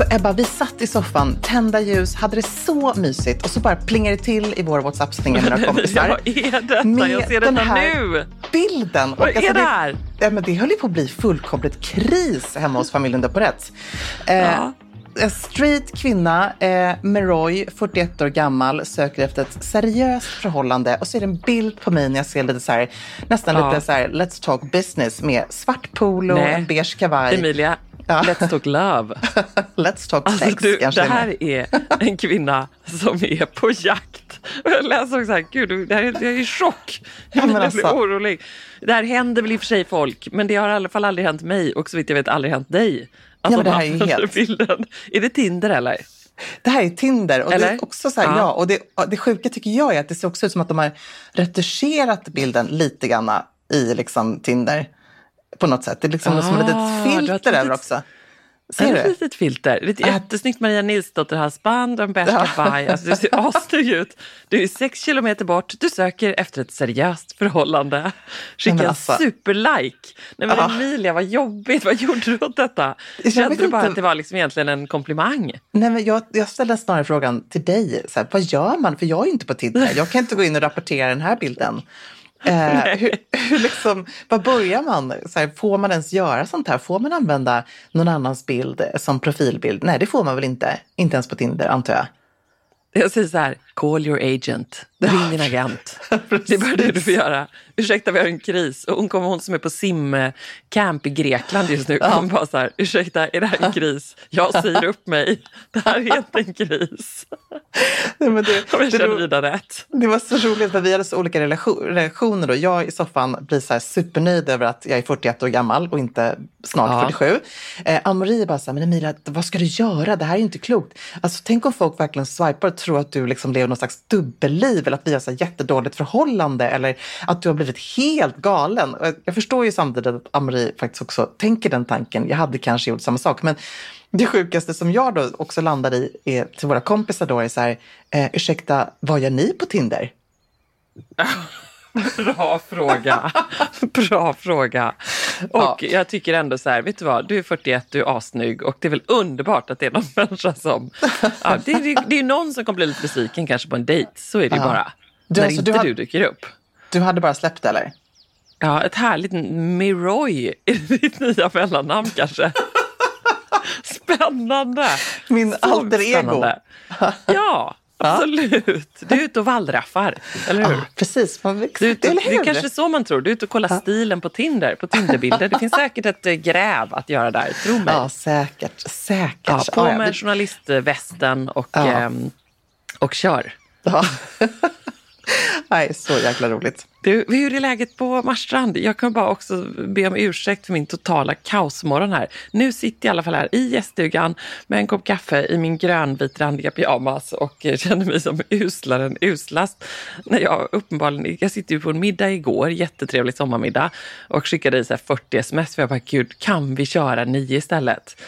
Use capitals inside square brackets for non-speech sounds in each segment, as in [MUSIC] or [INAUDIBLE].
Alltså Ebba, vi satt i soffan, tända ljus, hade det så mysigt och så bara plingade det till i vår WhatsApp-slinga med några kompisar. Vad är detta? Med Jag ser den detta här nu. Bilden. Vad är det här? Ja, men det höll ju på att bli fullkomligt kris hemma hos familjen Deporetz. Eh, Ja. En straight kvinna, eh, Meroy, 41 år gammal, söker efter ett seriöst förhållande. Och så är det en bild på mig när jag ser lite så här, nästan Ja. lite så här, let's talk business med svart polo, Nej. en beige kavaj. Emilia. [LAUGHS] let's talk love. [LAUGHS] let's talk Alltså, sex du, kanske. det här är en kvinna som är på jakt. Och jag läser också här, gud, det här är, jag är i chock. [LAUGHS] Jag blir alltså. orolig. Det här händer väl i och för sig folk, men det har i alla fall aldrig hänt mig och så vitt jag vet aldrig hänt dig. Att Ja, de det här är helt- Bilden. Är det Tinder eller? Det här är Tinder. Och det är också så här, Ja. ja. och det, och det sjuka tycker jag är att det ser också ut som att de har retuscherat bilden lite grann i liksom Tinder. På något sätt. Det är liksom som ett Ah, litet ett filter över också. Ser du? ett litet filter. Det är Ah. jättesnyggt Maria Nilsdotter-halsband och en beige kavaj. Alltså, du ser [LAUGHS] assnygg ut. Du är sex kilometer bort. Du söker efter ett seriöst förhållande. Skicka en alltså. superlike. Nej men Ja. Emilia, vad jobbigt. Vad gjorde du åt detta? Jag Kände du bara inte. att det var liksom egentligen en komplimang? Nej, men jag, jag ställer snarare frågan till dig. Så här, vad gör man? För jag är ju inte på Tinder. Jag kan inte gå in och rapportera den här bilden. Eh, hur, hur liksom, vad börjar man? Så här, får man ens göra sånt här? Får man använda någon annans bild som profilbild? Nej, det får man väl inte. Inte ens på Tinder, antar jag. Jag säger så här, call your agent. Ring din [LAUGHS] agent. det är bara det du får göra. Ursäkta, vi har en kris. Och hon kommer, hon som är på simcamp i Grekland just nu, kommer bara så här, ursäkta, är det här en [LAUGHS] kris? Jag säger upp mig. Det här är inte en kris. Nej, men det, [LAUGHS] Om jag känner vidare rätt. det var så roligt för vi hade så olika relation, reaktioner. Då. Jag i soffan blir så här supernöjd över att jag är 41 år gammal och inte snart Ja. 47. Eh, är bara så här, men Emilia, vad ska du göra? Det här är ju inte klokt. Alltså, tänk om folk verkligen swipar och tror att du liksom lever någon slags dubbelliv eller att vi har så jättedåligt förhållande eller att du har blivit helt galen. Jag förstår ju samtidigt att Amri faktiskt också tänker den tanken. Jag hade kanske gjort samma sak. Men det sjukaste som jag då också landar i är, till våra kompisar då är så här, eh, ursäkta, vad gör ni på Tinder? [LAUGHS] [LAUGHS] Bra fråga. [LAUGHS] Bra fråga. Och jag tycker ändå så här, vet du vad, du är 41, du är assnygg och det är väl underbart att det är någon [LAUGHS] människa som... Ja, det, är, det är någon som kommer bli lite besviken kanske på en dejt, så är det Ja. bara. Du, när alltså, inte du du dyker upp. Du hade bara släppt eller? Ja, ett härligt Miroy. Är det ditt nya mellannamn kanske? Spännande! Min Så alter ego. spännande. Ja, absolut. Du är ute och wallraffar, eller hur? Ja, precis. Man, Du är, ute, eller det är kanske så man tror. Du är ute och kollar stilen på Tinder, på Tinderbilder. Det finns [LAUGHS] säkert ett eh, gräv att göra där, tro mig. Ja, säkert. Säkert. Ja, på Ja, ja, med journalistvästen och, Ja. ehm, och kör. Ja. [LAUGHS] Nej, så jäkla roligt. Du, hur är läget på Marstrand? Jag kan bara också be om ursäkt för min totala kaosmorgon här. Nu sitter jag i alla fall här i gäststugan med en kopp kaffe i min grönvitrandiga pyjamas och känner mig som uslare än uslast. När jag uppenbarligen, jag sitter ju på en middag igår, jättetrevlig sommarmiddag och skickade i så här 40 sms för jag bara, gud, kan vi köra nio istället?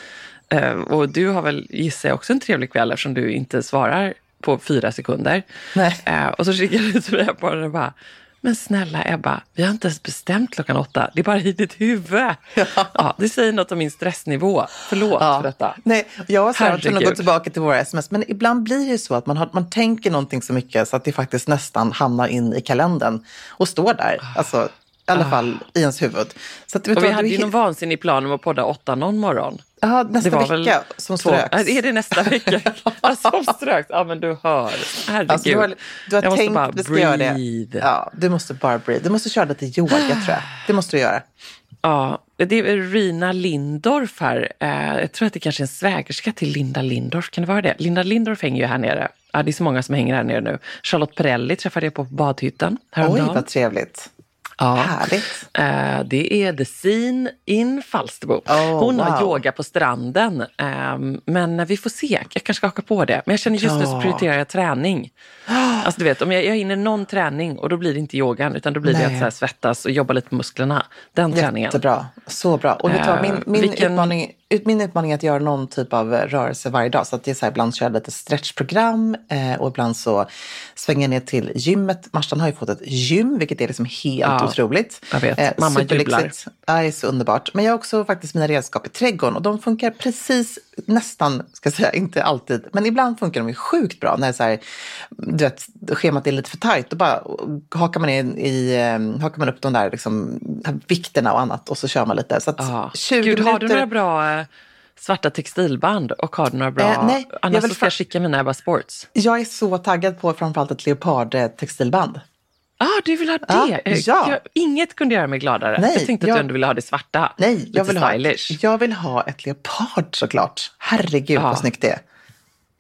Eh, och du har väl, gissar jag, också en trevlig kväll eftersom du inte svarar på fyra sekunder. Eh, och så skickade du till mig på den och bara, men snälla Ebba, vi har inte ens bestämt klockan åtta. Det är bara i ditt huvud. Ja. det säger något om min stressnivå. Förlåt för detta. Nej, jag har tvungen att gå tillbaka till våra sms, men ibland blir det så att man, har, man tänker någonting så mycket så att det faktiskt nästan hamnar in i kalendern och står där. Alltså, i alla fall i ens huvud. Så att, Och vi hade ju någon vansinnig plan om att podda åtta någon morgon. Ja, nästa vecka väl som ströks. Ja, Är det nästa vecka? [LAUGHS] Som ströks? Ja, men du hör. Herregud. Alltså, du har, du har jag måste tänkt bara att du ska göra det. breathe. Ja, du måste bara breathe. Du måste köra lite yoga tror jag. Det måste du göra. Ja, det är Rina Lindorff här. Eh, jag tror att det kanske är en svägerska till Linda Lindorff. Kan det vara det? Linda Lindorff hänger ju här nere. Ja, det är så många som hänger här nere nu. Charlotte Perrelli träffade jag på badhyttan häromdagen. Oj, vad trevligt. Ja. Härligt. Eh, det är The Scene in Falsterbo. Oh, Hon har wow. yoga på stranden. Eh, men vi får se, jag kanske ska haka på det. Men jag känner just nu så Ja. prioriterar jag träning. [GASPS] Alltså du vet, om jag, jag hinner någon träning och då blir det inte yogan utan då blir det Nej. att så här, svettas och jobba lite med musklerna. Den träningen. Jättebra. Så bra. Och vet du min, Eh, min, vilken- utmaning, ut, min utmaning är att göra någon typ av rörelse varje dag. Så att det är så här, ibland kör jag lite stretchprogram eh, och ibland så svänger jag ner till gymmet. Marstan har ju fått ett gym, vilket är liksom helt Ja, otroligt. jag vet. Mamma superlyxigt. Ja, det är så underbart. Men jag har också faktiskt mina redskap i trädgården och de funkar precis, nästan, ska jag säga, inte alltid, men ibland funkar de ju sjukt bra. När så här, du vet, schemat är lite för tajt, då bara hakar man, in i, eh, hakar man upp de där liksom, vikterna och annat och så kör man lite. Så att Ja. 20 Gud, har du minuter- några bra eh, svarta textilband och har du några bra... Eh, nej, jag Annars vill så ska jag skicka mina Ebba Sports. Jag är så taggad på framförallt ett leopardtextilband. Ah, du vill ha det? Ja, Eh, ja. Jag, inget kunde göra mig gladare. Nej, jag tänkte att jag- du ändå ville ha det svarta. Nej, Lite jag vill, ha, stylish. jag vill ha ett leopard såklart. Herregud Ja. vad snyggt det är.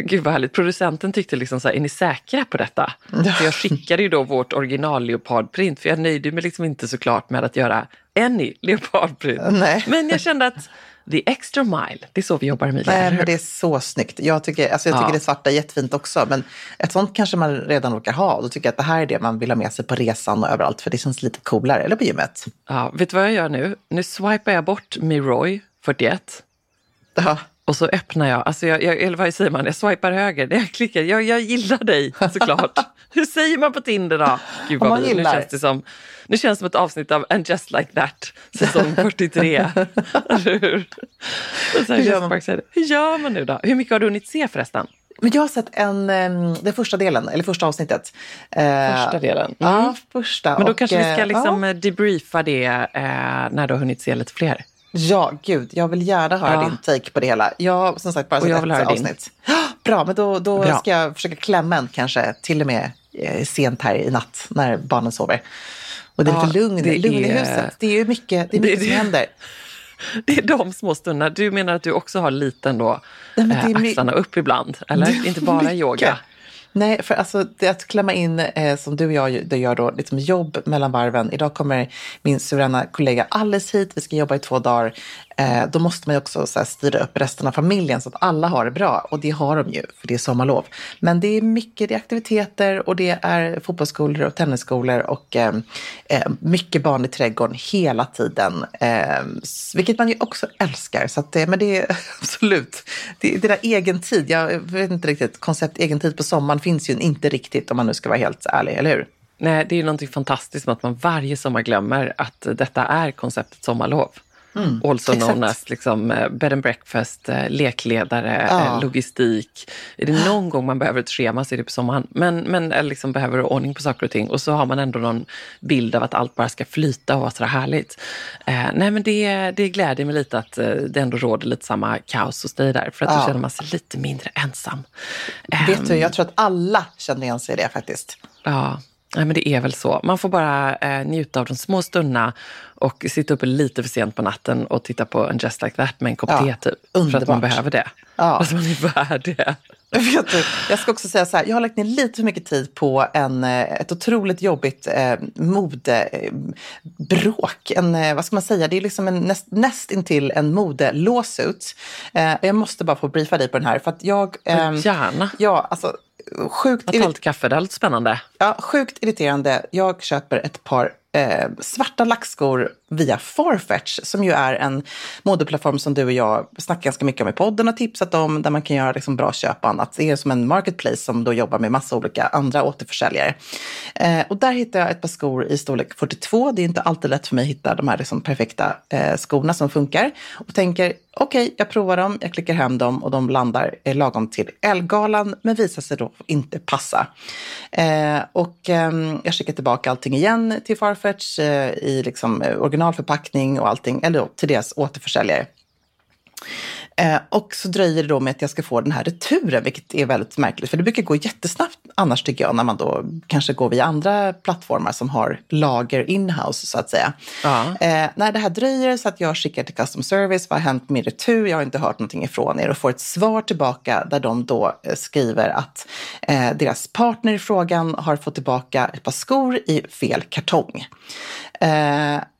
Gud vad härligt. Producenten tyckte liksom så här, är ni säkra på detta? Så jag skickade ju då vårt original leopardprint för jag nöjde mig liksom inte såklart med att göra any leopardprint. [LAUGHS] Nej. Men jag kände att the extra mile, det är så vi jobbar Emilia. Nej, men det är så snyggt. Jag tycker, alltså jag tycker Ja. det svarta är jättefint också, men ett sånt kanske man redan råkar ha. Då tycker jag att det här är det man vill ha med sig på resan och överallt, för det känns lite coolare. Eller på gymmet. Ja, vet du vad jag gör nu? Nu swipar jag bort Miroy 41 Ja. Och så öppnar jag, alltså jag, jag, eller vad säger man, jag swipar höger, jag klickar, jag, jag gillar dig såklart. [LAUGHS] Hur säger man på Tinder då? Gud vad vi, nu känns det som, nu känns det som ett avsnitt av And just like that, säsong [LAUGHS] 43. Eller hur? Här, Hur gör man? Hur gör man nu då? Hur mycket har du hunnit se förresten? Men jag har sett en, den första delen, eller första avsnittet. Eh, Första delen. Ja, Mm. första. Men då Och, kanske vi ska eh, liksom ja. debriefa det eh, när du har hunnit se lite fler. Ja, gud, jag vill gärna höra Ja. din take på det hela. Jag har som sagt bara sett ett höra din. avsnitt. Bra, men då, då Bra. ska jag försöka klämma en kanske till och med eh, sent här i natt när barnen sover. Och det är Ja, lite lugn, det lugn i är- huset. Det är ju mycket, det är Det- mycket det- som händer. [LAUGHS] Det är de små stunderna. Du menar att du också har lite ändå Nej, eh, det axlarna upp ibland? Eller? Inte bara Mycket. yoga? Nej, för alltså det att klämma in, eh, som du och jag det gör då, liksom jobb mellan varven. Idag kommer min suveräna kollega Alice hit, vi ska jobba i två dagar. Eh, då måste man ju också så här, styra upp resten av familjen så att alla har det bra. Och det har de ju, för det är sommarlov. Men det är mycket, det är aktiviteter och det är fotbollsskolor och tennisskolor och eh, eh mycket barn i trädgården hela tiden. Eh, vilket man ju också älskar. Så att, eh, men det är [LAUGHS] absolut, det, det där egen tid, jag vet inte riktigt, koncept egen tid på sommaren finns ju inte riktigt om man nu ska vara helt ärlig, eller hur? Nej, det är ju någonting fantastiskt med att man varje sommar glömmer att detta är konceptet sommarlov also exakt. known as liksom, eh, bed and breakfast, eh, lekledare, Ja. eh, logistik. Är det någon gång man behöver ett schema så är det på sommaren. Men, men liksom behöver ordning på saker och ting. Och så har man ändå någon bild av att allt bara ska flyta och vara så härligt. Eh, nej men det, det gläder mig lite att det ändå råder lite samma kaos hos dig där. För att Ja. då känner man sig lite mindre ensam. Vet du, jag tror att alla känner igen sig i det faktiskt. Ja, nej, men det är väl så. Man får bara eh, njuta av de små stunderna och sitta uppe lite för sent på natten och titta på en Just Like That med en kopp Ja, te typ. För att underbart. man behöver det. Ja. Att [LAUGHS] man är värd det. [LAUGHS] Vet du, jag ska också säga så här, jag har lagt ner lite för mycket tid på en, eh, ett otroligt jobbigt eh, modebråk. En, eh, vad ska man säga, det är liksom en näst, intill en modelåsut. Eh, jag måste bara få briefa dig på den här, för att jag... ehm, Gärna. Ja, alltså sjukt, Att kaffe, det är lite spännande. ja, sjukt irriterande. Jag köper ett par eh, svarta lackskor via Farfetch som ju är en modeplattform som du och jag snackar ganska mycket om i podden och tipsat om där man kan göra liksom bra köp och annat. Det är som en marketplace som då jobbar med massa olika andra återförsäljare. Eh, och där hittade jag ett par skor i storlek 42. Det är inte alltid lätt för mig att hitta de här liksom perfekta eh, skorna som funkar. Och tänker, okej, jag provar dem, jag klickar hem dem och de landar eh, lagom till Elgalan men visar sig då inte passa. Eh, och ehm, jag skickar tillbaka allting igen till Farfetch eh, i liksom, eh, originalförpackning och allting, eller till deras återförsäljare. Eh, och så dröjer det då med att jag ska få den här returen, vilket är väldigt märkligt. För det brukar gå jättesnabbt annars tycker jag, när man då kanske går via andra plattformar som har lager inhouse så att säga. Ja. Eh, när det här dröjer så att jag skickar till custom service, vad har hänt med min retur? Jag har inte hört någonting ifrån er och får ett svar tillbaka där de då eh, skriver att eh, deras partner i frågan har fått tillbaka ett par skor i fel kartong.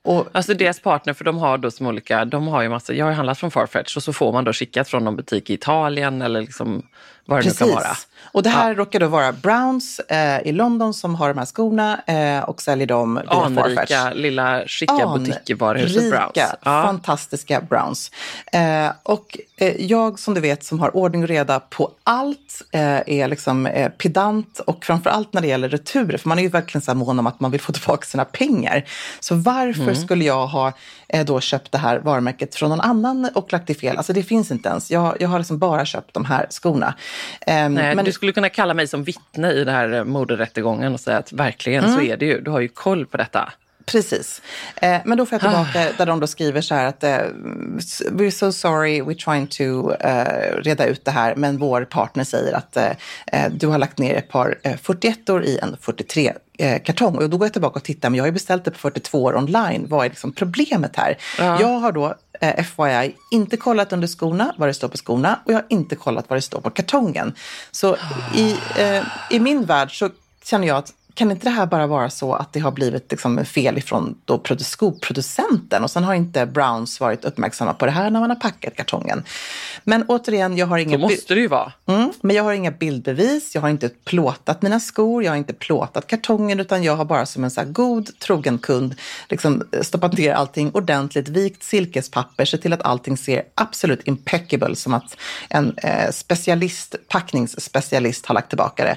Och, alltså deras partner, för de har då som olika, de har ju massa, jag har handlat från Farfetch och så får man då skickat från någon butik i Italien eller liksom vad det Precis. nu kan vara. Och det här ja. råkar då vara Browns eh, i London som har de här skorna eh, och säljer dem via Anrika, Farfetch. lilla skicka butiker Browns. Ja. fantastiska Browns. Eh, och eh, jag som du vet som har ordning och reda på allt eh, är liksom eh, pedant och framför allt när det gäller returer, för man är ju verkligen så här mån om att man vill få tillbaka sina pengar. Så varför mm. Skulle jag ha då köpt det här varumärket från någon annan och lagt det fel? Alltså det finns inte ens. Jag, jag har liksom bara köpt de här skorna. Um, Nej, men du skulle kunna kalla mig som vittne i den här eh, moderättegången och säga att verkligen mm. så är det ju. Du har ju koll på detta. Precis. Eh, men då får jag tillbaka ah. där de då skriver så här att eh, we're so sorry, we're trying to eh, reda ut det här, men vår partner säger att eh, eh, du har lagt ner ett par 41 år i en 43 kartong. Och då går jag tillbaka och tittar, men jag har ju beställt det på 42 år online. Vad är liksom problemet här? Ja. Jag har då eh, FYI inte kollat under skorna vad det står på skorna och jag har inte kollat vad det står på kartongen. Så i, eh, i min värld så känner jag att kan inte det här bara vara så att det har blivit liksom fel ifrån då skoproducenten och sen har inte Browns varit uppmärksamma på det här när man har packat kartongen. Men återigen, jag har inga... Så måste det ju vara. Mm, men jag har inga bildbevis, jag har inte plåtat mina skor, jag har inte plåtat kartongen utan jag har bara som en så god trogen kund liksom stoppat ner allting ordentligt, vikt silkespapper, se till att allting ser absolut impeccable som att en eh, specialist, packningsspecialist har lagt tillbaka det.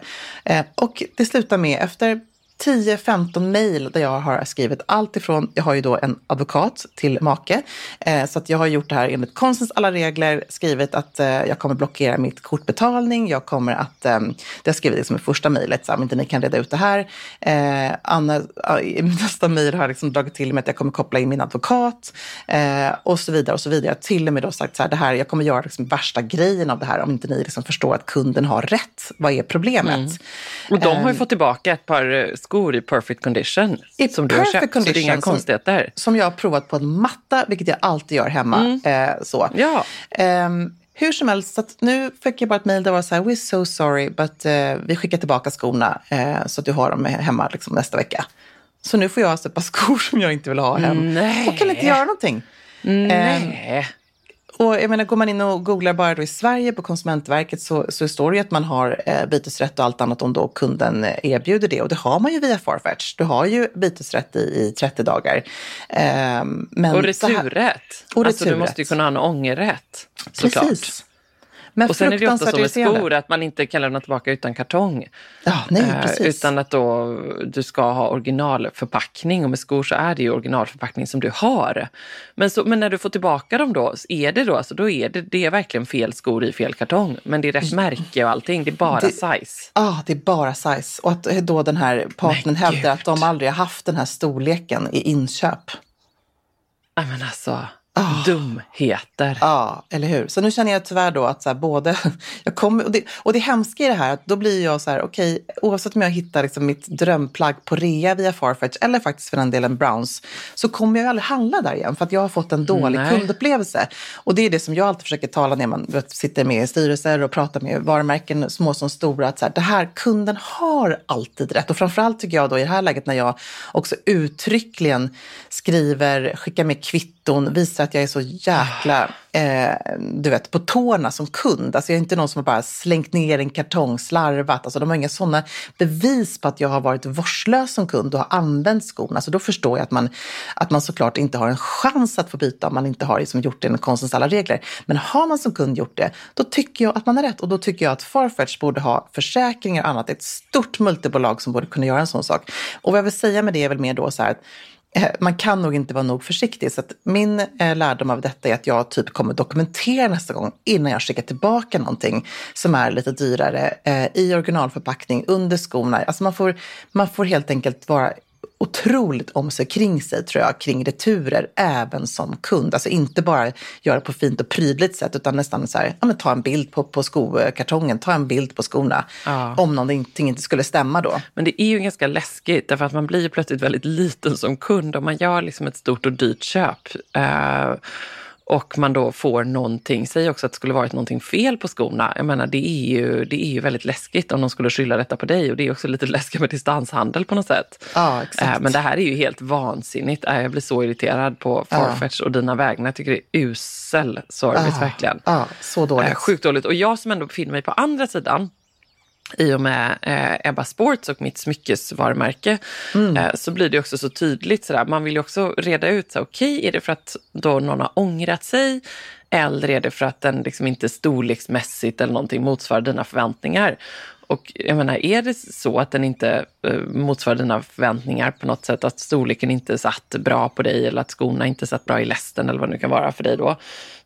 Eh, och det slutar med efter 10-15 mejl där jag har skrivit allt ifrån, jag har ju då en advokat till make, eh, så att jag har gjort det här enligt konstens alla regler, skrivit att eh, jag kommer blockera mitt kortbetalning, jag kommer att, eh, det har skrivit liksom i första mejlet, om inte ni kan reda ut det här. Eh, Anna, I [LAUGHS] nästa mejl har jag liksom dragit till med att jag kommer koppla in min advokat eh, och så vidare och så vidare. Jag har till och med då sagt så här, det här, jag kommer göra liksom värsta grejen av det här om inte ni liksom förstår att kunden har rätt. Vad är problemet? Mm. Och de har ju fått tillbaka ett par eh, skor i perfect condition. I som du har köpt, condition, så det är inga konstigheter. Som, som jag har provat på en matta, vilket jag alltid gör hemma. Mm. Eh, så. Ja. Um, hur som helst, så nu fick jag bara ett mejl där det var så här, we're so sorry, but uh, vi skickar tillbaka skorna uh, så att du har dem hemma liksom, nästa vecka. Så nu får jag alltså ett par skor som jag inte vill ha hem Nej. och kan inte göra någonting. Nej. Um, och jag menar, går man in och googlar bara då i Sverige på Konsumentverket så, så står det ju att man har eh, bytesrätt och allt annat om då kunden eh, erbjuder det. Och det har man ju via Farfetch. Du har ju bytesrätt i, i 30 dagar. Eh, men och returrätt. Och alltså, du måste ju kunna ha en ångerrätt. Såklart. Precis. Men och sen är det ofta så med skor att man inte kan lämna tillbaka utan kartong. Ja, nej, eh, precis. Utan att då du ska ha originalförpackning och med skor så är det ju originalförpackning som du har. Men, så, men när du får tillbaka dem då, är det då, alltså då är det, det är verkligen fel skor i fel kartong. Men det är rätt märke och allting, det är bara det, size. Ja, ah, det är bara size. Och att då den här partnern hävdar att de aldrig har haft den här storleken i inköp. Nej men alltså. Oh. Dumheter. Ja, eller hur. Så nu känner jag tyvärr då att så här, både, [LAUGHS] jag kommer, och, det, och det hemska i det här, att då blir jag så här, okej, okay, oavsett om jag hittar liksom mitt drömplagg på rea via Farfetch eller faktiskt för den delen Browns, så kommer jag aldrig handla där igen för att jag har fått en dålig Nej. kundupplevelse. Och det är det som jag alltid försöker tala när man sitter med i styrelser och pratar med varumärken, små som stora, att så här, det här, kunden har alltid rätt. Och framförallt tycker jag då i det här läget när jag också uttryckligen skriver, skickar med kvitton, visar att jag är så jäkla, eh, du vet, på tårna som kund. Alltså jag är inte någon som har bara slängt ner en kartong, slarvat. Alltså de har inga sådana bevis på att jag har varit vårdslös som kund och har använt skorna. Så då förstår jag att man, att man såklart inte har en chans att få byta om man inte har liksom gjort det enligt konstens alla regler. Men har man som kund gjort det, då tycker jag att man har rätt. Och då tycker jag att Farfetch borde ha försäkringar och annat. Ett stort multibolag som borde kunna göra en sån sak. Och vad jag vill säga med det är väl mer då så här att Eh, man kan nog inte vara nog försiktig. Så min eh, lärdom av detta är att jag typ kommer dokumentera nästa gång innan jag skickar tillbaka någonting som är lite dyrare eh, i originalförpackning under skorna. Alltså man får, man får helt enkelt vara otroligt om sig kring sig tror jag, kring returer, även som kund. Alltså inte bara göra på fint och prydligt sätt, utan nästan så här, ja, men ta en bild på, på skokartongen, ta en bild på skorna. Ja. Om någonting inte skulle stämma då. Men det är ju ganska läskigt därför att man blir ju plötsligt väldigt liten som kund om man gör liksom ett stort och dyrt köp. Eh, och man då får någonting, säg också att det skulle varit någonting fel på skorna. Jag menar det är ju, det är ju väldigt läskigt om de skulle skylla detta på dig och det är också lite [LAUGHS] läskigt med distanshandel på något sätt. Ja, exakt. Eh, men det här är ju helt vansinnigt. Eh, Jag blir så irriterad på Farfetch och dina vägnar. Jag tycker det är usel service verkligen. Ja, så dåligt. Eh, sjukt dåligt. Och jag som ändå befinner mig på andra sidan i och med eh, Ebba Sports och mitt smyckesvarumärke eh, så blir det också så tydligt. Sådär. Man vill ju också reda ut, okej, är det för att då någon har ångrat sig eller är det för att den liksom inte storleksmässigt eller någonting motsvarar dina förväntningar? Och jag menar, är det så att den inte eh, motsvarar dina förväntningar på något sätt, att storleken inte satt bra på dig eller att skorna inte satt bra i lästen eller vad det nu kan vara för dig då,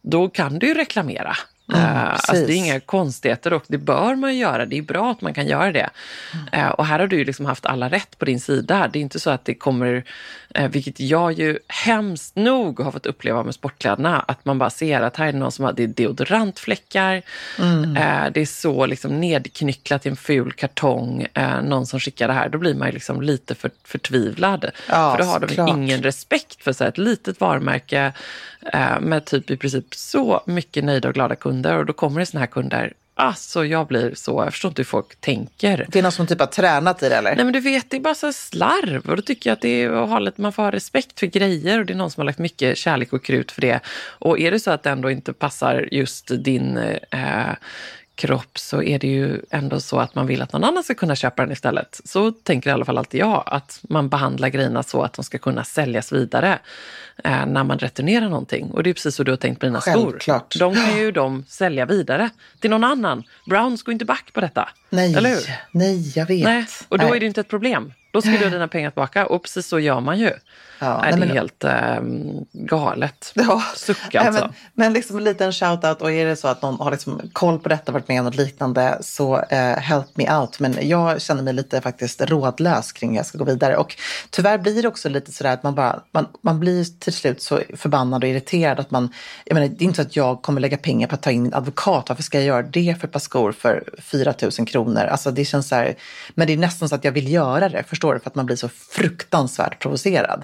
då kan du ju reklamera. Eh, alltså det är inga konstigheter och det bör man göra. Det är bra att man kan göra det. Eh, och här har du liksom haft alla rätt på din sida. Det är inte så att det kommer, eh, vilket jag ju hemskt nog har fått uppleva med sportkläderna, att man bara ser att här är någon som har det deodorantfläckar. Eh, det är så liksom nedknycklat i en ful kartong. Någon som skickar det här. Då blir man ju liksom lite för, förtvivlad. Ja, för då har de såklart. ingen respekt för så ett litet varumärke med typ i princip så mycket nöjda och glada kunder. Och då kommer det såna här kunder. Alltså jag blir så, jag förstår inte hur folk tänker. Det är någon som typ har tränat i det eller? Nej men du vet, det är bara så slarv. Och då tycker jag att det är att ha lite, man får ha respekt för grejer och det är någon som har lagt mycket kärlek och krut för det. Och är det så att det ändå inte passar just din eh, kropp så är det ju ändå så att man vill att någon annan ska kunna köpa den istället. Så tänker i alla fall alltid jag, att man behandlar grejerna så att de ska kunna säljas vidare eh, när man returnerar någonting. Och det är precis så du har tänkt på dina Självklart. skor. De kan ju de sälja vidare till någon annan. Browns går inte back på detta. Nej, Eller hur? nej, jag vet. Nej, och då Nej. är det inte ett problem. Då ska du ha dina pengar tillbaka och precis så gör man ju. Ja, nej, det är men- helt ehm, galet. [LAUGHS] Ja. Suck Nej, alltså. men, men liksom en liten shout-out och är det så att någon har liksom koll på detta, varit med om något liknande, så eh, help me out. Men jag känner mig lite faktiskt rådlös kring hur jag ska gå vidare. Och tyvärr blir det också lite sådär att man bara, man, man blir till slut så förbannad och irriterad att man, jag menar det är inte så att jag kommer lägga pengar på att ta in en advokat. Varför ska jag göra det för ett par skor för 4 000 kronor? Alltså det känns så här, men det är nästan så att jag vill göra det, förstår du? För att man blir så fruktansvärt provocerad.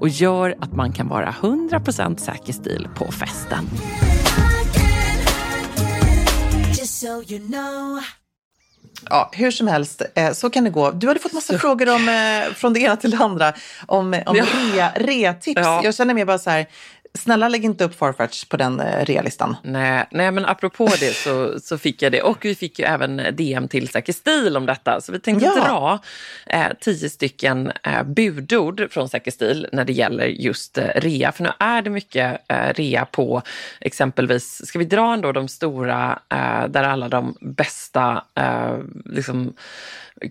och gör att man kan vara 100% säker stil på festen. Ja, hur som helst, eh, så kan det gå. Du hade fått massa frågor om, eh, från det ena till det andra om, om Ja. rea, rea-tips. Ja. Jag känner mer bara så här, snälla lägg inte upp Farfetch på den eh, rea-listan. Nej, nej, men apropå det så, så fick jag det. Och vi fick ju även DM till Säker stil om detta. Så vi tänkte Ja. dra eh, tio stycken eh, budord från Säker stil när det gäller just eh, rea. För nu är det mycket eh, rea på exempelvis, ska vi dra ändå de stora eh, där alla de bästa eh, liksom,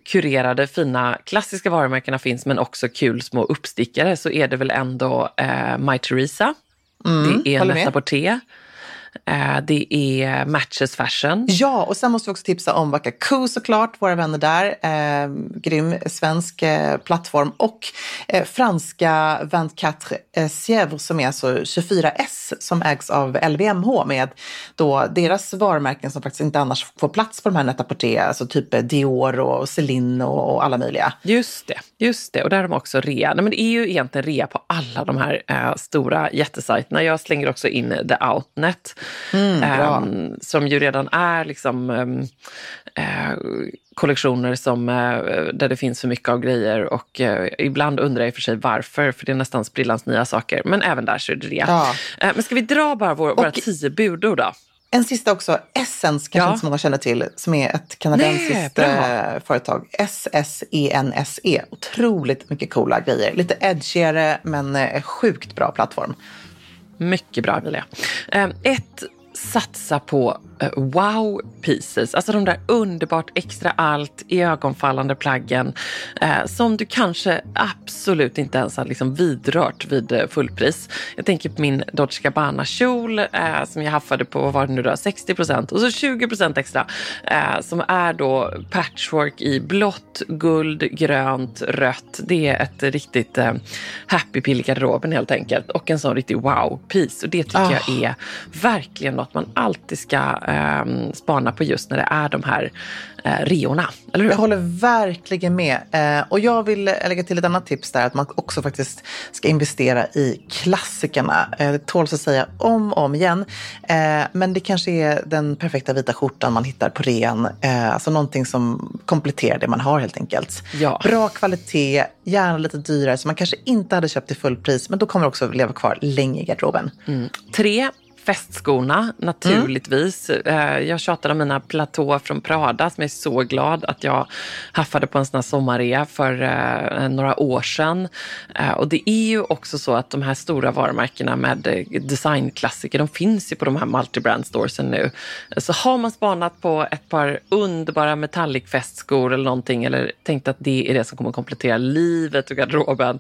kurerade, fina, klassiska varumärkena finns men också kul små uppstickare så är det väl ändå eh, My Teresa. det är. Netta Porté. Eh, det är Matches Fashion. Ja, och sen måste vi också tipsa om Wakaku såklart, våra vänner där. Eh, grym svensk eh, plattform. Och eh, franska 24 eh, Sièvre som är alltså 24S som ägs av LVMH med då deras varumärken som faktiskt inte annars får plats på de här Net-a-Porter, alltså typ Dior och Celine och, och alla möjliga. Just det, just det. Och där har de också rea. Nej, men det är ju egentligen rea på alla de här eh, stora jättesajterna. Jag slänger också in The Outnet. Bra. ehm, som ju redan är liksom ehm, eh, kollektioner som, eh, där det finns för mycket av grejer. Och eh, ibland undrar jag i och för sig varför, för det är nästan sprillans nya saker. Men även där så är det rea. Ja. Men ska vi dra bara vår, våra Och- tio budord då? En sista också, Essence kanske Ja. inte så många känner till, som är ett kanadensiskt Nej, företag. S-S-E-N-S-E. Otroligt mycket coola grejer. Lite edgigare men sjukt bra plattform. Mycket bra Emilia. Ehm, ett, satsa på wow pieces. Alltså de där underbart extra allt, ögonfallande plaggen eh, som du kanske absolut inte ens har liksom vidrört vid eh, fullpris. Jag tänker på min Dolce Gabbana-kjol eh, som jag haffade på, vad var det nu då, 60 procent och så 20 procent extra eh, som är då patchwork i blått, guld, grönt, rött. Det är ett riktigt eh, happy pill i garderoben helt enkelt och en sån riktig wow-piece och det tycker Ah. jag är verkligen något man alltid ska eh, spana på just när det är de här eh, reorna. Eller hur? Jag håller verkligen med. Eh, och jag vill eh, lägga till ett annat tips där, att man också faktiskt ska investera i klassikerna. Eh, det tåls att säga om och om igen. Eh, men det kanske är den perfekta vita skjortan man hittar på rean. Eh, alltså någonting som kompletterar det man har helt enkelt. Ja. Bra kvalitet, gärna lite dyrare, så man kanske inte hade köpt i fullpris, men då kommer det också leva kvar länge i garderoben. Tre, festskorna naturligtvis. Mm. Jag tjatade om mina platå från Prada som jag är så glad att jag haffade på en sån här sommarrea för eh, några år sedan. Eh, och det är ju också så att de här stora varumärkena med designklassiker, de finns ju på de här multibrand storesen nu. Så har man spanat på ett par underbara metallic festskor eller någonting eller tänkt att det är det som kommer komplettera livet och garderoben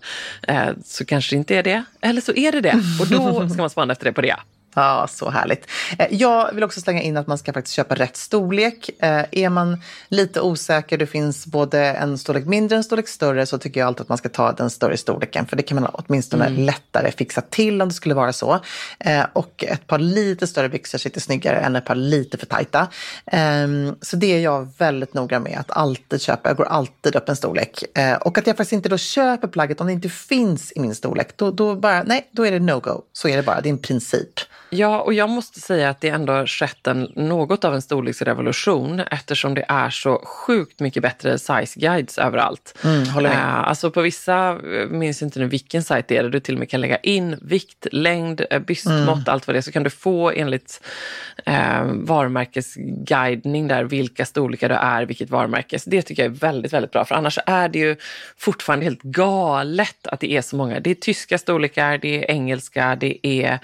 så kanske det inte är det. Eller så är det det och då ska man spana efter det på det. Ja, så härligt. Eh, Jag vill också slänga in att man ska faktiskt köpa rätt storlek. Eh, Är man lite osäker, det finns både en storlek mindre och en storlek större, så tycker jag alltid att man ska ta den större storleken. För det kan man åtminstone lättare fixa till om det skulle vara så. Eh, Och ett par lite större byxor sitter snyggare än ett par lite för tajta. Ehm, Så det är jag väldigt noga med att alltid köpa. Jag går alltid upp en storlek. Och att jag faktiskt inte då köper plagget om det inte finns i min storlek. Då, då, bara, nej, då är det no-go. Så är det bara, det är en princip. Ja, och jag måste säga att det ändå har skett en, något av en storleksrevolution eftersom det är så sjukt mycket bättre size guides överallt. Mm, håller med. Eh, alltså på vissa, eh, minns inte nu vilken sajt det är, där du till och med kan lägga in vikt, längd, eh, bystmått, Mm. allt vad det är, så kan du få enligt eh, varumärkesguidning där vilka storlekar du är, vilket varumärke. Så det tycker jag är väldigt, väldigt bra, för annars är det ju fortfarande helt galet att det är så många. Det är tyska storlekar, det är engelska, det är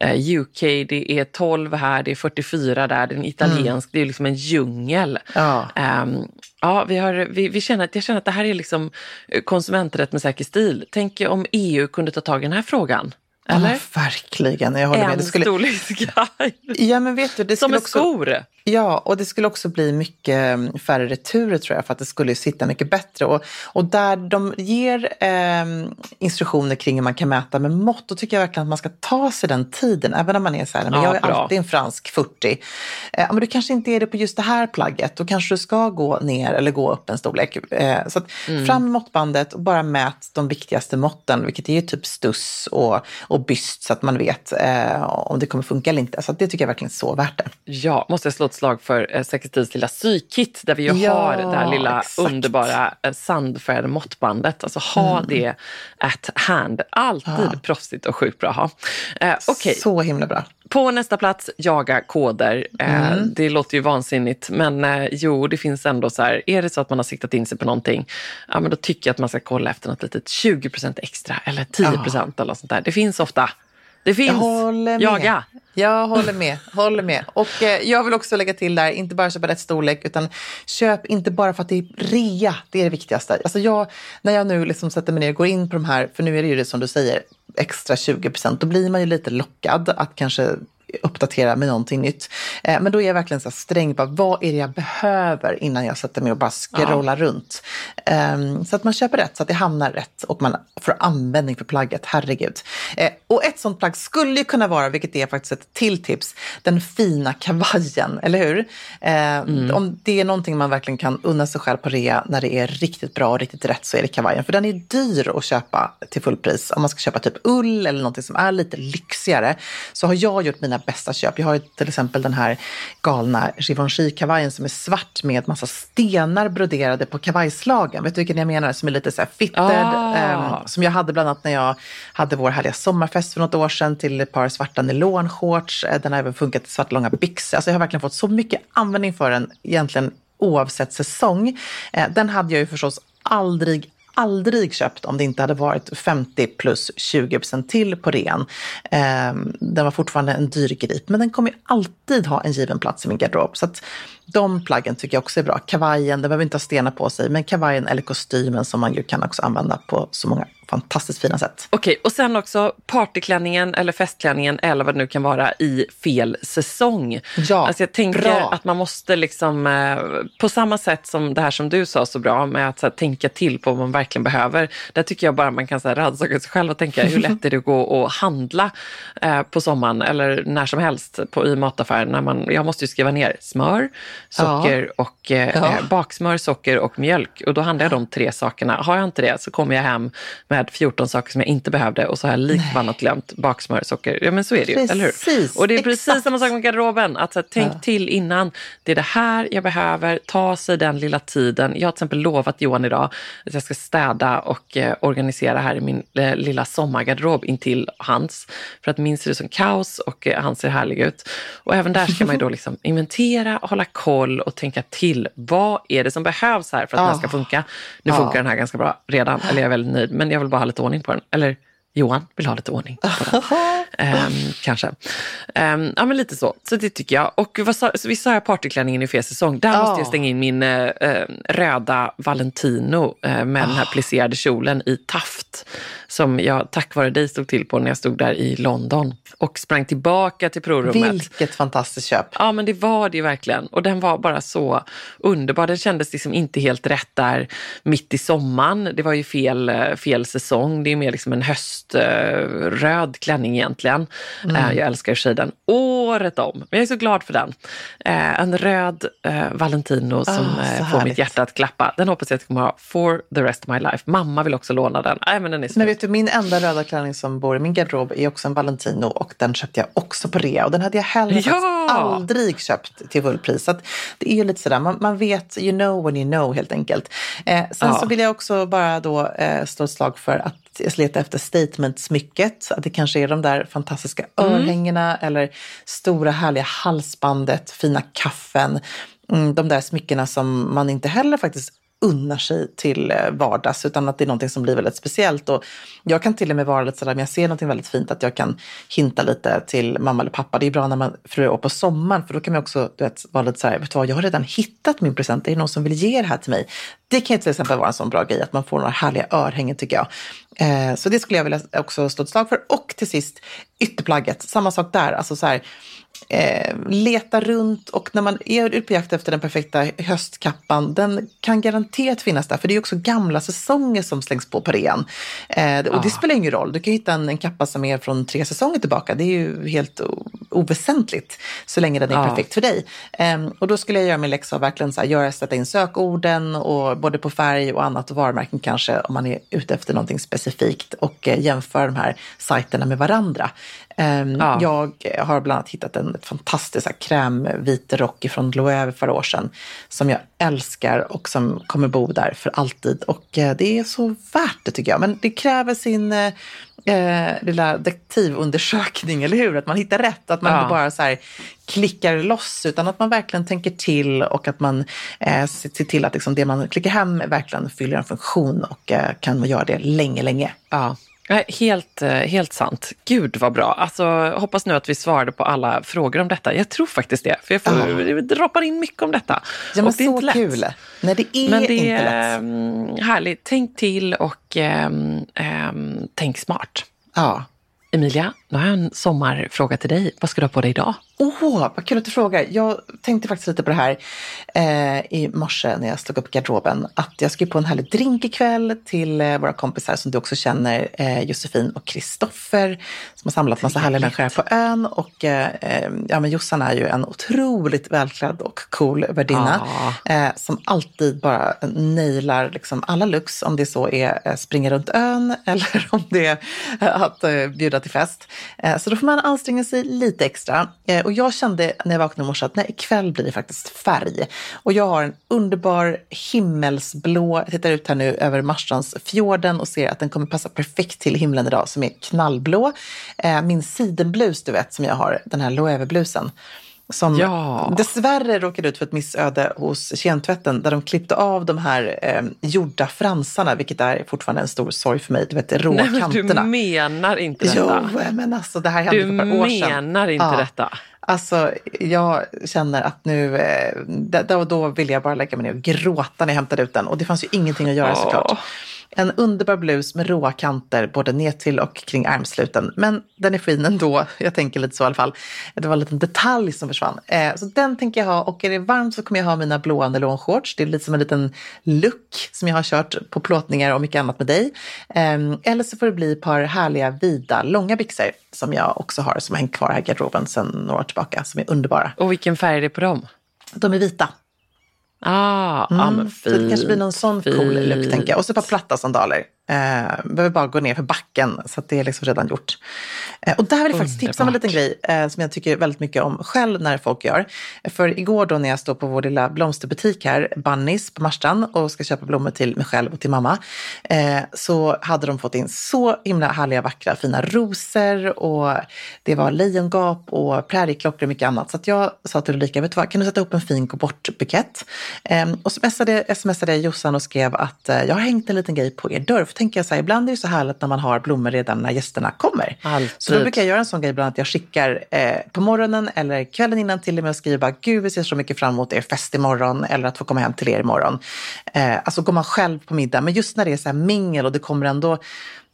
eh, UK UK, det är 12 här, det är 44 där, det är en italiensk, det är liksom en djungel. Ja. Ehm, ja, vi har, vi, vi känner jag känner att det här är liksom eh, konsumenträtt med säker stil. Tänk om EU kunde ta tag i den här frågan. Eller? Ja, verkligen, jag håller med. en Det skulle, storleksguide. [LAUGHS] ja, men vet du, det Som skulle med också, skor. Ja, och det skulle också bli mycket mm, färre returer tror jag för att det skulle sitta mycket bättre. Och, och där de ger eh, instruktioner kring hur man kan mäta med mått, då tycker jag verkligen att man ska ta sig den tiden. Även om man är så här, men Ja, jag är bra. alltid en fransk 40. Eh, men du kanske inte är det på just det här plagget. Då kanske du ska gå ner eller gå upp en storlek. Eh, så att Mm. fram med måttbandet och bara mät de viktigaste måtten, vilket är ju typ stuss och, och byst så att man vet eh, om det kommer funka eller inte. Så det tycker jag verkligen är så värt det. Ja, måste jag slå ett slag för eh, lilla sykit där vi ju Ja, har det här lilla exakt. underbara eh, sandfärgade måttbandet. Alltså ha Mm. det at hand. Alltid proffsigt och sjukt bra att ha. Eh, Okej, Så himla bra. på nästa plats, jaga koder. Eh, Mm. Det låter ju vansinnigt, men eh, jo, det finns ändå så här, är det så att man har siktat in sig på någonting, ja men då tycker jag att man ska kolla efter något litet 20% extra eller 10 eller något sånt där. Det finns ofta. Det finns. Jag. Jaga. Jag håller med. håller med. Och eh, jag vill också lägga till där, inte bara köpa rätt storlek, utan köp inte bara för att det är rea. Det är det viktigaste. Alltså jag, när jag nu liksom sätter mig ner och går in på de här, för nu är det ju det som du säger, extra 20 procent, då blir man ju lite lockad att kanske uppdatera med någonting nytt. Eh, men då är jag verkligen så sträng på vad är det jag behöver innan jag sätter mig och bara scrollar runt. Ehm, så att man köper rätt, så att det hamnar rätt och man får användning för plagget, herregud. Eh, och ett sånt plagg skulle ju kunna vara, vilket är faktiskt ett till tips, den fina kavajen, eller hur? Eh, Om det är någonting man verkligen kan unna sig själv på rea när det är riktigt bra och riktigt rätt så är det kavajen. För den är dyr att köpa till fullpris. Om man ska köpa typ ull eller någonting som är lite lyxigare så har jag gjort mina bästa köp. Jag har ju till exempel den här galna Givenchy-kavajen som är svart med massa stenar broderade på kavajslagen. Vet du vilken jag menar? Som är lite så här fitted. Ah. ehm, som jag hade bland annat när jag hade vår härliga sommarfest för något år sedan till ett par svarta nylonshorts. Eh, Den har även funkat till svarta långa byxor. Alltså jag har verkligen fått så mycket användning för den egentligen oavsett säsong. Eh, Den hade jag ju förstås aldrig aldrig köpt om det inte hade varit 50 plus 20 procent till på rean. Ehm, den var fortfarande en dyr grip, men den kommer ju alltid ha en given plats i min garderob. Så att de plaggen tycker jag också är bra. Kavajen, den behöver inte ha stenar på sig, men kavajen eller kostymen som man ju kan också använda på så många fantastiskt fina sätt. Okej, och sen också partyklänningen eller festklänningen eller vad det nu kan vara i fel säsong. Ja, alltså jag tänker bra. att man måste liksom, eh, på samma sätt som det här som du sa så bra med att här, tänka till på vad man verkligen behöver. Där tycker jag bara man kan rannsaka sig själv och tänka hur lätt är det att gå och handla eh, på sommaren eller när som helst på, i mataffären. När man, jag måste ju skriva ner smör, socker och eh, Ja. eh, baksmör, socker och mjölk. Och då handlar jag de tre sakerna. Har jag inte det så kommer jag hem med 14 saker som jag inte behövde och så har jag likt förbannat glömt baksmör, socker. Ja men så är det ju, eller hur? Precis, Och det är precis exakt. samma sak med garderoben. Att så här, tänk till innan. Det är det här jag behöver. Ta sig den lilla tiden. Jag har till exempel lovat Johan idag att jag ska städa och eh, organisera här i min eh, lilla sommargarderob intill hans. För att min ser ut som kaos och eh, han ser härlig ut. Och även där ska man ju då [LAUGHS] liksom inventera, hålla koll och tänka till. Vad är det som behövs här för att den här ska funka? Nu Ja. funkar den här ganska bra redan, eller jag är väldigt nöjd. Men jag vill bara ha lite ordning på den. Eller Johan vill ha lite ordning på. [LAUGHS] Ehm, kanske. Ehm, ja, men lite så. Så det tycker jag. Och vad sa, så vi sa jag partyklänningen i fel säsong. Där Ja. måste jag stänga in min eh, röda Valentino eh, med den här Ah. plisserade kjolen i taft. Som jag tack vare dig stod till på när jag stod där i London. Och sprang tillbaka till provrummet. Vilket fantastiskt köp. Ja, men det var det verkligen. Och den var bara så underbar. Den kändes liksom inte helt rätt där mitt i sommaren. Det var ju fel, fel säsong. Det är mer liksom en höströd klänning egentligen. Mm. Eh, Jag älskar sig den året om. Men jag är så glad för den. Eh, En röd eh, Valentino som Ah, så eh, får mitt hjärta att klappa. Den hoppas jag att jag kommer ha for the rest of my life. Mamma vill också låna den. Nej, men den är så Men vet du, min enda röda klänning som bor i min garderob är också en Valentino och den köpte jag också på rea. Och den hade jag heller Ja! aldrig köpt till fullpris. Så det är ju lite sådär, man, man vet, you know when you know helt enkelt. Eh, sen Ja. så vill jag också bara då eh, slå ett slag för att jag letar efter statement-smycket. Att det kanske är de där fantastiska örhängena eller stora härliga halsbandet, fina kaffen. Mm, de där smyckena som man inte heller faktiskt unnar sig till eh, vardags utan att det är någonting som blir väldigt speciellt. Och jag kan till och med vara lite sådär, om jag ser någonting väldigt fint, att jag kan hinta lite till mamma eller pappa. Det är bra när man, fruar på sommaren, för då kan man också du vet, vara lite såhär, vet du vad, jag har redan hittat min present, är det någon som vill ge det här till mig? Det kan ju till exempel vara en sån bra grej, att man får några härliga örhängen tycker jag. Eh, så det skulle jag vilja också slå ett slag för. Och till sist, ytterplagget, samma sak där. Alltså så här, eh, leta runt och när man är ute på jakt efter den perfekta höstkappan, den kan garanterat finnas där. För det är också gamla säsonger som slängs på på rean. Eh, och det spelar ingen roll. Du kan hitta en, en kappa som är från tre säsonger tillbaka. Det är ju helt oväsentligt så länge den är Ja. perfekt för dig. Eh, och då skulle jag göra min läxa och verkligen så här, göra, sätta in sökorden och både på färg och annat och varumärken kanske om man är ute efter någonting specifikt och eh, jämföra de här sajterna med varandra. Ehm, Ja. Jag har bland annat hittat en fantastisk krämvit rock från Loewe förra år sedan som jag älskar och som kommer bo där för alltid. Och eh, det är så värt det tycker jag. Men det kräver sin eh, eh, lilla detektivundersökning, [LAUGHS] eller hur? Att man hittar rätt, att man Ja. inte bara så här klickar loss utan att man verkligen tänker till och att man eh, ser till att liksom, det man klickar hem verkligen fyller en funktion och eh, kan göra det länge, länge. Ja. Helt, eh, helt sant. Gud vad bra. Alltså, hoppas nu att vi svarade på alla frågor om detta. Jag tror faktiskt det. För jag får, det droppar in mycket om detta. Ja, men Och det är så inte lätt. kul. Nej, det är Men det inte är lätt. mm, härligt. Tänk till och ehm, ehm, tänk smart. Ja. Emilia, nu har jag en sommarfråga till dig. Vad ska du ha på dig idag? Åh, vad kul att du frågar. Jag tänkte faktiskt lite på det här eh, i morse när jag slog upp garderoben. Att jag ska på en härlig drink ikväll till eh, våra kompisar som du också känner, eh, Josefin och Kristoffer, som har samlat massa härliga människor här på ön. Och eh, eh, ja, men Jossan är ju en otroligt välklädd och cool värdinna eh, som alltid bara nailar liksom alla looks, om det så är eh, springa runt ön [LAUGHS] eller om det är att bjuda till fest. Så då får man anstränga sig lite extra. Och jag kände när jag vaknade i morse att nej, ikväll blir det faktiskt färg. Och jag har en underbar himmelsblå, jag tittar ut här nu över Marstrandsfjorden och ser att den kommer passa perfekt till himlen idag som är knallblå. Eh, min sidenblus, du vet, som jag har, den här Loewe-blusen. Som Ja. dessvärre råkade ut för ett missöde hos kemtvätten där de klippte av de här eh, gjorda fransarna, vilket är fortfarande en stor sorg för mig. Du vet, rå Nej, men du menar inte Jo, detta. men alltså det här hände Du för ett par år sedan. menar inte Ja. detta. Alltså, jag känner att nu, eh, d- då, då vill jag bara lägga mig ner och gråta när jag hämtade ut den. Och det fanns ju ingenting att göra Åh. såklart. En underbar blus med råa kanter både ner till och kring armsluten. Men den är fin ändå. Jag tänker lite så i alla fall. Det var en liten detalj som försvann. Eh, så den tänker jag ha. Och är det varmt så kommer jag ha mina blåa nylonshorts. Det är lite som en liten look som jag har kört på plåtningar och mycket annat med dig. Eh, eller så får det bli ett par härliga vida långa byxor som jag också har som har hängt kvar här i garderoben sedan några år tillbaka. Som är underbara. Och vilken färg är det på dem? De är vita. Ah, ja, men Så det kanske blir någon sån cool fint. look tänker jag. Och så ett par platta sandaler. Eh, behöver bara gå ner för backen så att det är liksom redan gjort. Eh, och där vill jag faktiskt tipsa om en liten grej eh, som jag tycker väldigt mycket om själv när folk gör. För igår då när jag står på vår lilla blomsterbutik här, Bunnies på Marstrand och ska köpa blommor till mig själv och till mamma. Eh, så hade de fått in så himla härliga, vackra, fina rosor och det var lejongap och prärieklockor och mycket annat. Så jag sa till Ulrika, vet du vad, kan du sätta upp en fin gå bort-bukett? Eh, och så smsade, smsade jag Jossan och skrev att eh, jag har hängt en liten grej på er dörr. Tänker jag så här, ibland är det så härligt när man har blommor redan när gästerna kommer. Alltid. Så då brukar jag göra en sån grej, bland annat jag skickar eh, på morgonen eller kvällen innan till dem och skriver bara, gud vi ser så mycket fram emot er fest imorgon eller att få komma hem till er imorgon. Eh, alltså går man själv på middag, men just när det är så här mingel och det kommer ändå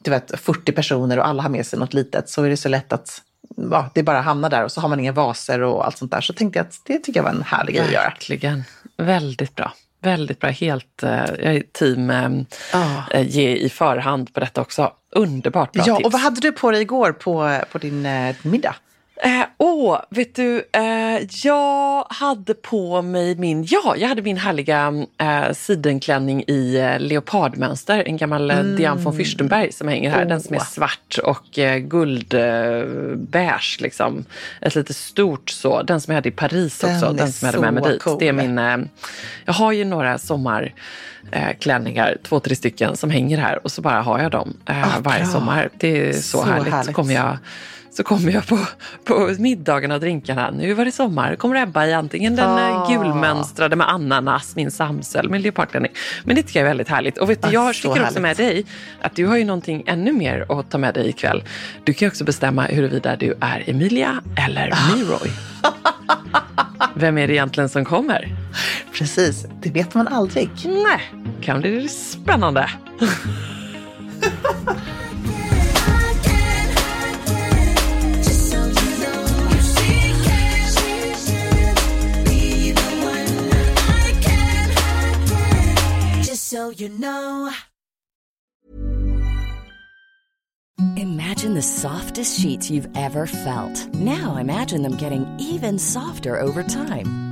du vet, 40 personer och alla har med sig något litet så är det så lätt att ja, det bara hamnar där och så har man inga vaser och allt sånt där. Så tänkte jag att det tycker jag var en härlig grej att göra. Verkligen. Väldigt bra. Väldigt bra. Helt, eh, jag är team eh, Ja. eh, ge i förhand på detta också. Underbart bra Ja, tips. och vad hade du på dig igår på, på din eh, middag? Eh, åh, vet du, eh, jag hade på mig min, ja, jag hade min härliga eh, sidenklänning i eh, leopardmönster. En gammal mm. Diane von Fürstenberg som hänger här. Den som är svart och eh, guldbeige liksom. Ett lite stort så. Den som jag hade i Paris Den också. Den som jag hade med mig så dit. Det är cool. min, eh, jag har ju några sommarklänningar, två, tre stycken som hänger här och så bara har jag dem eh, Ah, varje bra. sommar. Det är så, Så härligt. härligt. kommer jag så kommer jag på, på middagarna och drinkarna. Nu var det sommar. kommer Ebba i antingen den ah. gulmönstrade med ananas, min samsel med leopardklänning. Men det tycker jag är väldigt härligt. Och vet du, Ah, jag så tycker också härligt. med dig att du har ju någonting ännu mer att ta med dig ikväll. Du kan ju också bestämma huruvida du är Emilia eller Ah. Miroy. Vem är det egentligen som kommer? Precis, det vet man aldrig. Nej, kan bli spännande. [LAUGHS] so you know. Imagine the softest sheets you've ever felt. Now imagine them getting even softer over time.